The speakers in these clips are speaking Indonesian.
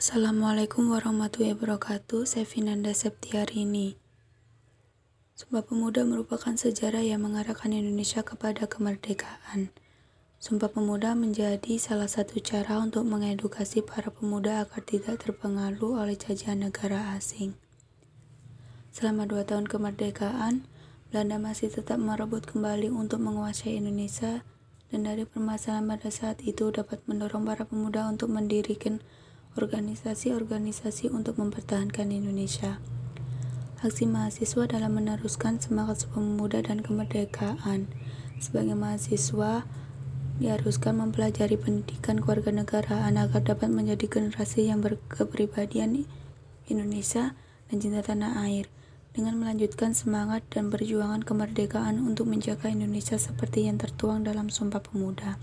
Assalamualaikum warahmatullahi wabarakatuh. Saya Vinanda Septiarini. Sumpah Pemuda merupakan sejarah yang mengarahkan Indonesia kepada kemerdekaan. Sumpah Pemuda menjadi salah satu cara untuk mengedukasi para pemuda agar tidak terpengaruh oleh cacian negara asing. Selama dua tahun kemerdekaan, Belanda masih tetap merebut kembali untuk menguasai Indonesia dan dari permasalahan pada saat itu dapat mendorong para pemuda untuk mendirikan organisasi-organisasi untuk mempertahankan Indonesia. Aksi mahasiswa dalam meneruskan semangat Pemuda dan kemerdekaan. Sebagai mahasiswa, diharuskan mempelajari pendidikan kewarganegaraan agar dapat menjadi generasi yang berkepribadian Indonesia dan cinta tanah air dengan melanjutkan semangat dan perjuangan kemerdekaan untuk menjaga Indonesia seperti yang tertuang dalam Sumpah Pemuda.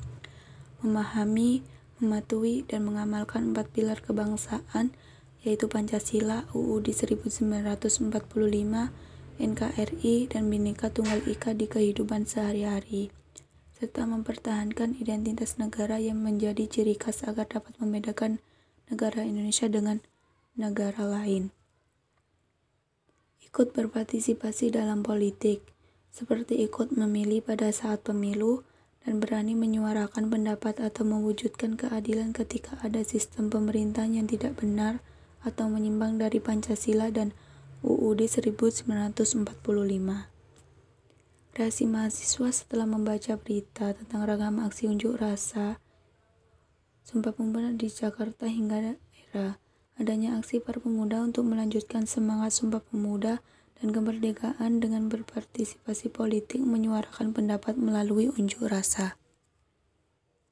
Memahami, mematuhi, dan mengamalkan empat pilar kebangsaan yaitu Pancasila, UUD 1945, NKRI, dan Bhinneka Tunggal Ika di kehidupan sehari-hari, serta mempertahankan identitas negara yang menjadi ciri khas agar dapat membedakan negara Indonesia dengan negara lain. Ikut berpartisipasi dalam politik, seperti ikut memilih pada saat pemilu, dan berani menyuarakan pendapat atau mewujudkan keadilan ketika ada sistem pemerintahan yang tidak benar atau menyimpang dari Pancasila dan UUD 1945. Reaksi mahasiswa setelah membaca berita tentang ragam aksi unjuk rasa Sumpah Pemuda di Jakarta hingga daerah. Adanya aksi para pemuda untuk melanjutkan semangat Sumpah Pemuda dan kemerdekaan dengan berpartisipasi politik menyuarakan pendapat melalui unjuk rasa.